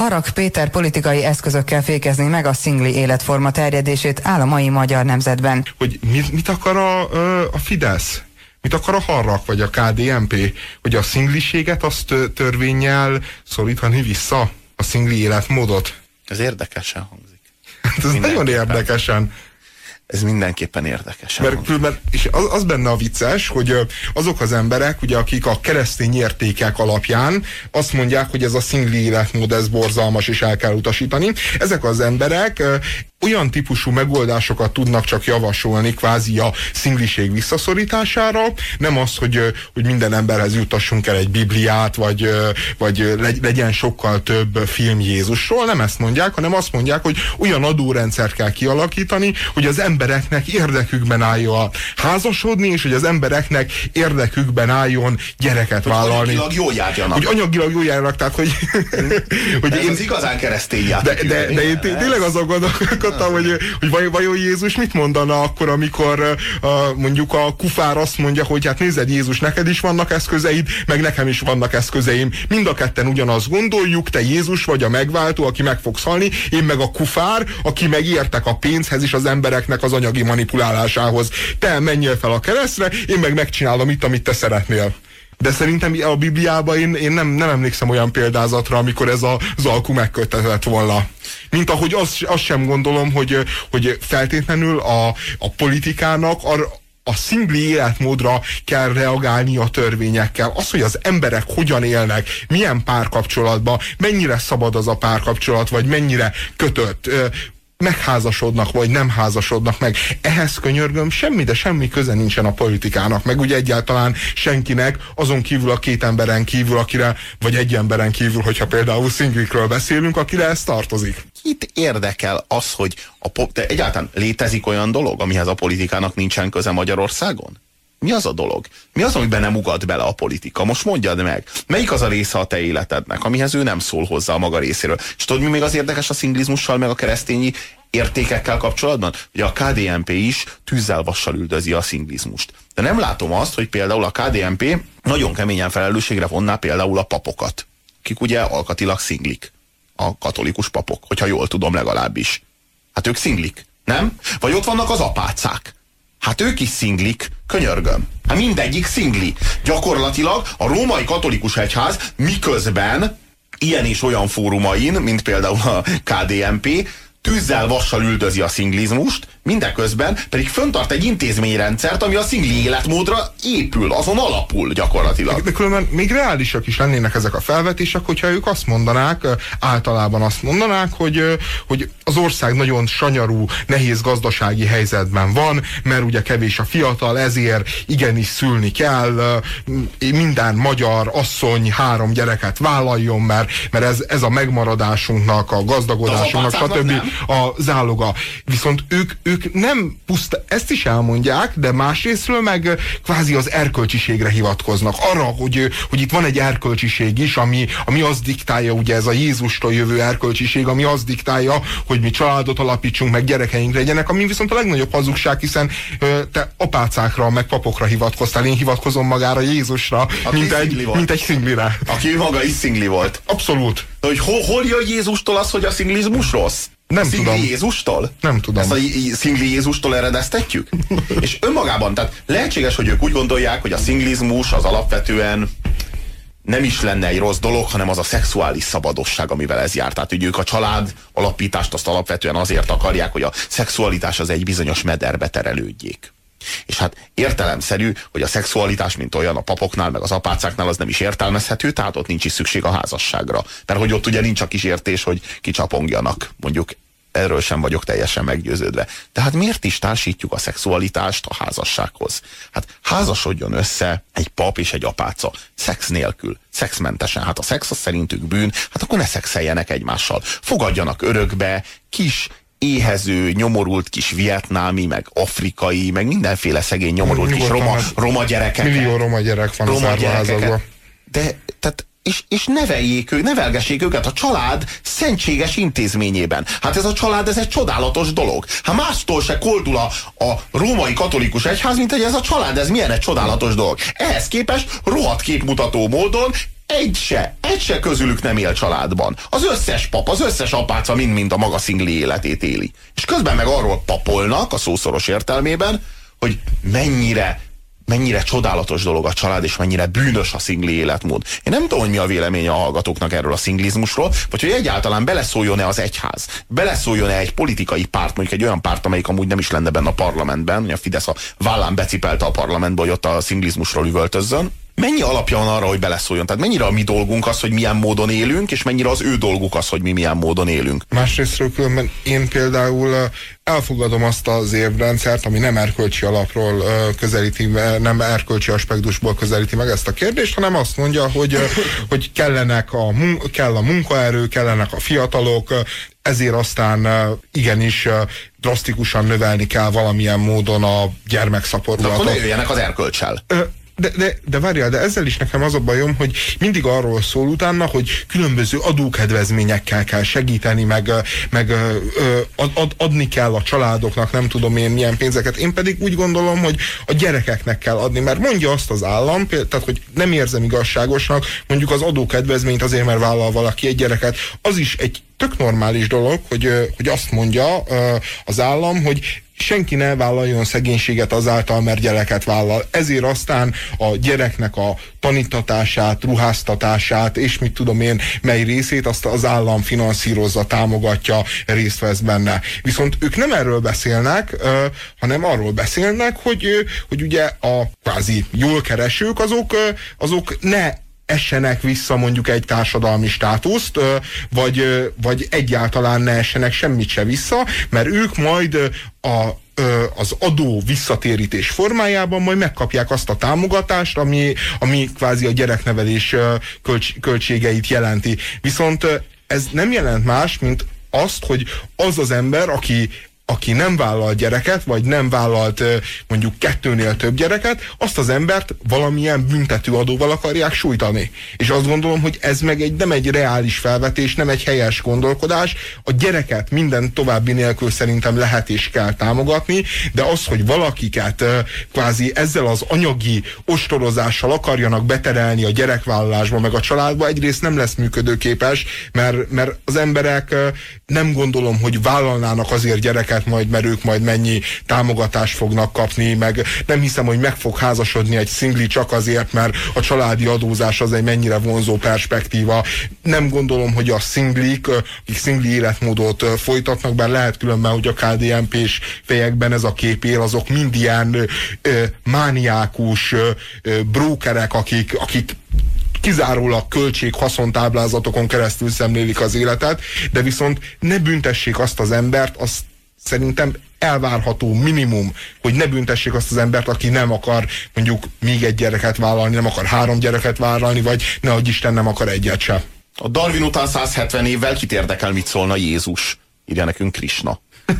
Harag Péter politikai eszközökkel fékezni meg a szingli életforma terjedését áll a mai magyar nemzetben. Hogy mit, mit akar a, a Fidesz? Mit akar a Harrak vagy a KDNP? Hogy a szingliséget azt törvényel szorítani vissza? A szingli életmódot? Ez érdekesen hangzik. Hát ez nagyon érdekesen ez mindenképpen érdekes. Mert, mert és az, az benne a vicces, hogy azok az emberek, ugye, akik a keresztény értékek alapján azt mondják, hogy ez a szingli életmód, ez borzalmas, és el kell utasítani. Ezek az emberek olyan típusú megoldásokat tudnak csak javasolni kvázi a szingliség visszaszorítására, nem az, hogy, hogy minden emberhez jutassunk el egy bibliát, vagy, vagy legyen sokkal több film Jézusról, nem ezt mondják, hanem azt mondják, hogy olyan adórendszert kell kialakítani, hogy az embereknek érdekükben álljon házasodni, és hogy az embereknek érdekükben álljon gyereket hogy vállalni. Anyagilag jól járjanak. Hogy anyagilag jól járjanak, tehát hogy... hogy Ez én, az igazán keresztény játék. De, de, de én tényleg azon gondolkodom, gondoltam, hogy, hogy vajon, vajon Jézus mit mondana akkor, amikor uh, mondjuk a kufár azt mondja, hogy hát nézed Jézus, neked is vannak eszközeid, meg nekem is vannak eszközeim. Mind a ketten ugyanazt gondoljuk, te Jézus vagy a megváltó, aki meg fogsz halni, én meg a kufár, aki megértek a pénzhez és az embereknek az anyagi manipulálásához. Te menjél fel a keresztre, én meg megcsinálom itt, amit te szeretnél. De szerintem a Bibliában én, én nem, nem emlékszem olyan példázatra, amikor ez a, az alkú megkötetett volna. Mint ahogy azt, azt sem gondolom, hogy, hogy feltétlenül a, a politikának a, a szingli életmódra kell reagálni a törvényekkel. Az, hogy az emberek hogyan élnek, milyen párkapcsolatban, mennyire szabad az a párkapcsolat, vagy mennyire kötött megházasodnak, vagy nem házasodnak meg. Ehhez könyörgöm, semmi, de semmi köze nincsen a politikának, meg ugye egyáltalán senkinek, azon kívül a két emberen kívül, akire, vagy egy emberen kívül, hogyha például szinglikről beszélünk, akire ez tartozik. Kit érdekel az, hogy a de egyáltalán létezik olyan dolog, amihez a politikának nincsen köze Magyarországon? Mi az a dolog? Mi az, amiben nem ugat bele a politika? Most mondjad meg. Melyik az a része a te életednek, amihez ő nem szól hozzá a maga részéről? És tudod, mi még az érdekes a szinglizmussal, meg a keresztényi értékekkel kapcsolatban? Hogy a KDNP is tűzzel vassal üldözi a szinglizmust. De nem látom azt, hogy például a KDNP nagyon keményen felelősségre vonná például a papokat, akik ugye alkatilag szinglik. A katolikus papok, hogyha jól tudom legalábbis. Hát ők szinglik, nem? Vagy ott vannak az apácák Hát ők is szinglik, könyörgöm. Hát mindegyik szingli. Gyakorlatilag a római katolikus egyház miközben ilyen és olyan fórumain, mint például a KDNP, tűzzel vassal üldözi a szinglizmust, mindeközben pedig föntart egy intézményrendszert, ami a szingli életmódra épül, azon alapul gyakorlatilag. De különben még reálisak is lennének ezek a felvetések, hogyha ők azt mondanák, általában azt mondanák, hogy, hogy az ország nagyon sanyarú, nehéz gazdasági helyzetben van, mert ugye kevés a fiatal, ezért igenis szülni kell, minden magyar asszony három gyereket vállaljon, mert, mert ez, ez a megmaradásunknak, a gazdagodásunknak, stb. A záloga. Viszont ők, ők nem puszta, ezt is elmondják, de másrésztről meg kvázi az erkölcsiségre hivatkoznak. Arra, hogy, hogy itt van egy erkölcsiség is, ami, ami azt diktálja, ugye ez a Jézustól jövő erkölcsiség, ami azt diktálja, hogy mi családot alapítsunk, meg gyerekeink legyenek, ami viszont a legnagyobb hazugság, hiszen te apácákra, meg papokra hivatkoztál, én hivatkozom magára Jézusra, mint egy, mint egy szinglire. Aki maga is szingli volt. Abszolút. De hogy hol, hol jön Jézustól az, hogy a szinglizmus rossz? Nem a tudom. Jézustól? Nem tudom. Ezt a szingli Jézustól eredeztetjük? és önmagában, tehát lehetséges, hogy ők úgy gondolják, hogy a szinglizmus az alapvetően nem is lenne egy rossz dolog, hanem az a szexuális szabadosság, amivel ez jár. Tehát, hogy ők a család alapítást azt alapvetően azért akarják, hogy a szexualitás az egy bizonyos mederbe terelődjék. És hát értelemszerű, hogy a szexualitás, mint olyan a papoknál, meg az apácáknál, az nem is értelmezhető, tehát ott nincs is szükség a házasságra. Mert hogy ott ugye nincs a kísértés, hogy kicsapongjanak, mondjuk erről sem vagyok teljesen meggyőződve. Tehát miért is társítjuk a szexualitást a házassághoz? Hát házasodjon össze egy pap és egy apáca, szex nélkül, szexmentesen. Hát a szex az szerintük bűn, hát akkor ne szexeljenek egymással. Fogadjanak örökbe, kis éhező, nyomorult kis vietnámi, meg afrikai, meg mindenféle szegény nyomorult kis roma, roma gyerekek. Millió roma gyerek van roma az árvaházakban. De, tehát és, és neveljék ők, nevelgessék őket a család szentséges intézményében. Hát ez a család, ez egy csodálatos dolog. Hát mástól se koldul a, a római katolikus egyház, mint hogy ez a család, ez milyen egy csodálatos dolog. Ehhez képest rohadt képmutató módon egy se, egy se közülük nem él családban. Az összes pap, az összes apáca mind-mind a maga szingli életét éli. És közben meg arról papolnak, a szószoros értelmében, hogy mennyire mennyire csodálatos dolog a család, és mennyire bűnös a szingli életmód. Én nem tudom, hogy mi a véleménye a hallgatóknak erről a szinglizmusról, vagy hogy egyáltalán beleszóljon-e az egyház, beleszóljon-e egy politikai párt, mondjuk egy olyan párt, amelyik amúgy nem is lenne benne a parlamentben, hogy a Fidesz a vállán becipelte a parlamentbe, hogy ott a szinglizmusról üvöltözzön, mennyi alapja van arra, hogy beleszóljon? Tehát mennyire a mi dolgunk az, hogy milyen módon élünk, és mennyire az ő dolguk az, hogy mi milyen módon élünk? Másrésztről különben én például elfogadom azt az évrendszert, ami nem erkölcsi alapról közelíti, nem erkölcsi aspektusból közelíti meg ezt a kérdést, hanem azt mondja, hogy, hogy kellenek a, kell a munkaerő, kellenek a fiatalok, ezért aztán igenis drasztikusan növelni kell valamilyen módon a gyermekszaporulatot. De akkor ne jöjjenek az erkölcsel de, de, de várjál, de ezzel is nekem az a bajom, hogy mindig arról szól utána, hogy különböző adókedvezményekkel kell segíteni, meg, meg ad, ad, adni kell a családoknak, nem tudom én milyen pénzeket. Én pedig úgy gondolom, hogy a gyerekeknek kell adni, mert mondja azt az állam, tehát hogy nem érzem igazságosnak, mondjuk az adókedvezményt azért, mert vállal valaki egy gyereket, az is egy tök normális dolog, hogy, hogy azt mondja az állam, hogy senki ne vállaljon szegénységet azáltal, mert gyereket vállal. Ezért aztán a gyereknek a tanítatását, ruháztatását, és mit tudom én, mely részét azt az állam finanszírozza, támogatja, részt vesz benne. Viszont ők nem erről beszélnek, hanem arról beszélnek, hogy, hogy ugye a kvázi jól keresők, azok, azok ne essenek vissza mondjuk egy társadalmi státuszt, vagy, vagy egyáltalán ne essenek semmit se vissza, mert ők majd a az adó visszatérítés formájában majd megkapják azt a támogatást, ami, ami kvázi a gyereknevelés költs, költségeit jelenti. Viszont ez nem jelent más, mint azt, hogy az az ember, aki aki nem vállal gyereket, vagy nem vállalt mondjuk kettőnél több gyereket, azt az embert valamilyen büntető adóval akarják sújtani. És azt gondolom, hogy ez meg egy, nem egy reális felvetés, nem egy helyes gondolkodás. A gyereket minden további nélkül szerintem lehet és kell támogatni, de az, hogy valakiket kvázi ezzel az anyagi ostorozással akarjanak beterelni a gyerekvállalásba, meg a családba, egyrészt nem lesz működőképes, mert, mert az emberek nem gondolom, hogy vállalnának azért gyereket, lehet majd, mert ők majd mennyi támogatást fognak kapni, meg nem hiszem, hogy meg fog házasodni egy szingli csak azért, mert a családi adózás az egy mennyire vonzó perspektíva. Nem gondolom, hogy a szinglik, akik szingli életmódot folytatnak, bár lehet különben, hogy a KDNP-s fejekben ez a kép él, azok mind ilyen ö, mániákus ö, brókerek, akik, akik kizárólag költség haszontáblázatokon keresztül szemlélik az életet, de viszont ne büntessék azt az embert, azt szerintem elvárható minimum, hogy ne büntessék azt az embert, aki nem akar mondjuk még egy gyereket vállalni, nem akar három gyereket vállalni, vagy ne hogy Isten nem akar egyet se. A Darwin után 170 évvel kit érdekel, mit szólna Jézus? Írja nekünk Krishna.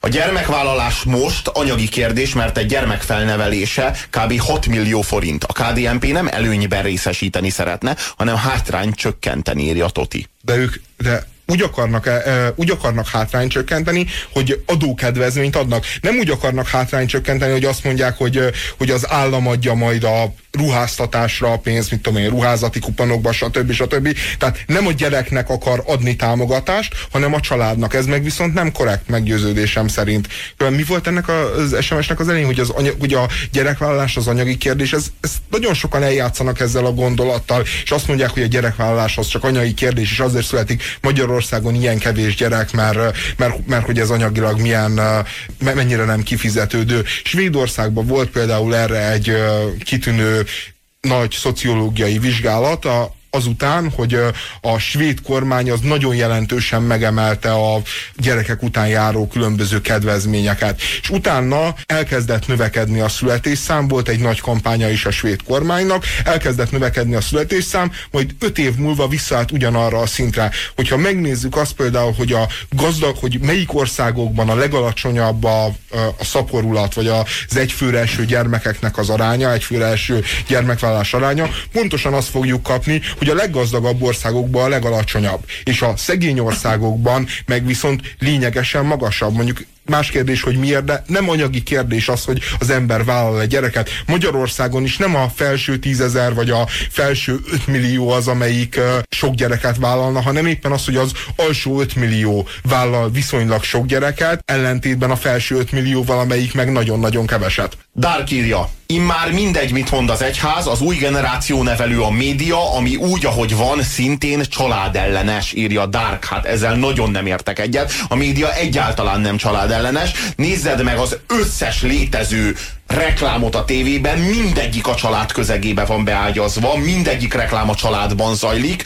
A gyermekvállalás most anyagi kérdés, mert egy gyermek felnevelése kb. 6 millió forint. A KDNP nem előnyben részesíteni szeretne, hanem hátrány csökkenteni, írja Toti. De ők, de úgy akarnak, e, úgy akarnak hátrányt csökkenteni, hogy adókedvezményt adnak. Nem úgy akarnak hátrányt csökkenteni, hogy azt mondják, hogy, hogy az állam adja majd a ruháztatásra a pénzt, mit tudom én, ruházati kuponokba, stb. stb. Tehát nem a gyereknek akar adni támogatást, hanem a családnak. Ez meg viszont nem korrekt meggyőződésem szerint. Mi volt ennek az SMS-nek az elején, hogy, az anya, hogy a gyerekvállalás az anyagi kérdés, ez, ez nagyon sokan eljátszanak ezzel a gondolattal, és azt mondják, hogy a gyerekvállalás az csak anyagi kérdés, és azért születik Magyarországon ilyen kevés gyerek, mert, mert, mert hogy ez anyagilag milyen, mennyire nem kifizetődő. Svédországban volt például erre egy kitűnő nagy szociológiai vizsgálat, a, azután, hogy a svéd kormány az nagyon jelentősen megemelte a gyerekek után járó különböző kedvezményeket. És utána elkezdett növekedni a születésszám, volt egy nagy kampánya is a svéd kormánynak, elkezdett növekedni a születésszám, majd öt év múlva visszaállt ugyanarra a szintre. Hogyha megnézzük azt például, hogy a gazdag, hogy melyik országokban a legalacsonyabb a, a szaporulat, vagy az egyfőre eső gyermekeknek az aránya, egyfőre eső gyermekvállás aránya, pontosan azt fogjuk kapni, hogy hogy a leggazdagabb országokban a legalacsonyabb, és a szegény országokban meg viszont lényegesen magasabb. Mondjuk más kérdés, hogy miért, de nem anyagi kérdés az, hogy az ember vállal egy gyereket. Magyarországon is nem a felső tízezer vagy a felső 5 millió az, amelyik sok gyereket vállalna, hanem éppen az, hogy az alsó 5 millió vállal viszonylag sok gyereket, ellentétben a felső 5 millióval, amelyik meg nagyon-nagyon keveset. Dark írja, immár mindegy, mit mond az egyház, az új generáció nevelő a média, ami úgy, ahogy van, szintén családellenes, írja Dark. Hát ezzel nagyon nem értek egyet. A média egyáltalán nem családellenes. Nézzed meg az összes létező reklámot a tévében, mindegyik a család közegébe van beágyazva, mindegyik reklám a családban zajlik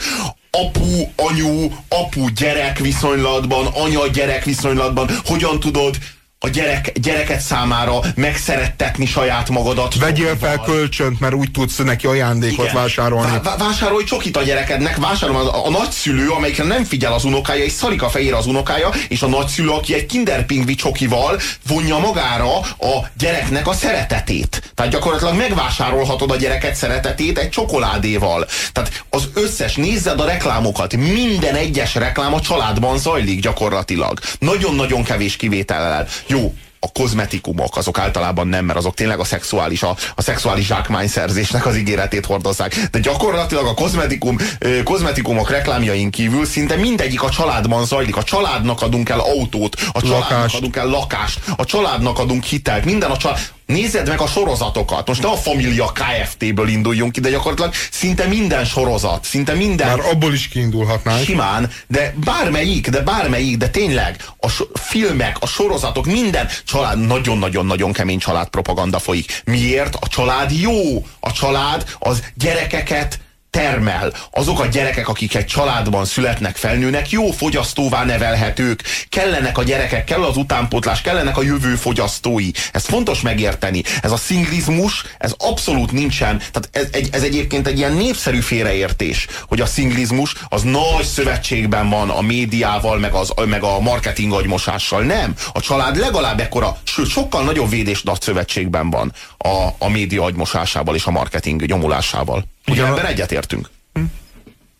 apu, anyu, apu-gyerek viszonylatban, anya-gyerek viszonylatban, hogyan tudod a gyerek, gyereket számára megszerettetni saját magadat. Vegyél fel kölcsönt, mert úgy tudsz neki ajándékot Igen. vásárolni. Vá vásárolj csokit a gyerekednek, vásárolj a, a nagyszülő, amelyikre nem figyel az unokája, és szarik a fejére az unokája, és a nagyszülő, aki egy kinderpingvi csokival vonja magára a gyereknek a szeretetét. Tehát gyakorlatilag megvásárolhatod a gyereket szeretetét egy csokoládéval. Tehát az összes, nézzed a reklámokat, minden egyes reklám a családban zajlik gyakorlatilag. Nagyon-nagyon kevés kivétellel jó, a kozmetikumok, azok általában nem, mert azok tényleg a szexuális, a, a szexuális zsákmányszerzésnek az ígéretét hordozzák. De gyakorlatilag a kozmetikum, kozmetikumok reklámjain kívül szinte mindegyik a családban zajlik. A családnak adunk el autót, a családnak lakást. adunk el lakást, a családnak adunk hitelt, minden a család. Nézzed meg a sorozatokat. Most ne a Familia Kft-ből induljunk ki, de gyakorlatilag szinte minden sorozat, szinte minden... Már abból is kiindulhatnánk. Simán, de bármelyik, de bármelyik, de tényleg a filmek, a sorozatok, minden család, nagyon-nagyon-nagyon kemény családpropaganda folyik. Miért? A család jó. A család az gyerekeket termel. Azok a gyerekek, akik egy családban születnek, felnőnek, jó fogyasztóvá nevelhetők. Kellenek a gyerekek, kell az utánpótlás, kellenek a jövő fogyasztói. Ez fontos megérteni. Ez a szinglizmus, ez abszolút nincsen. Tehát ez, egy, ez egyébként egy ilyen népszerű félreértés, hogy a szinglizmus az nagy szövetségben van a médiával, meg, az, meg a marketing agymosással. Nem. A család legalább ekkora, sőt, sokkal nagyobb védés nagy szövetségben van a, a média agymosásával és a marketing nyomulásával. Ugye ebben egyetértünk? Hm?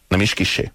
Nem is kisé.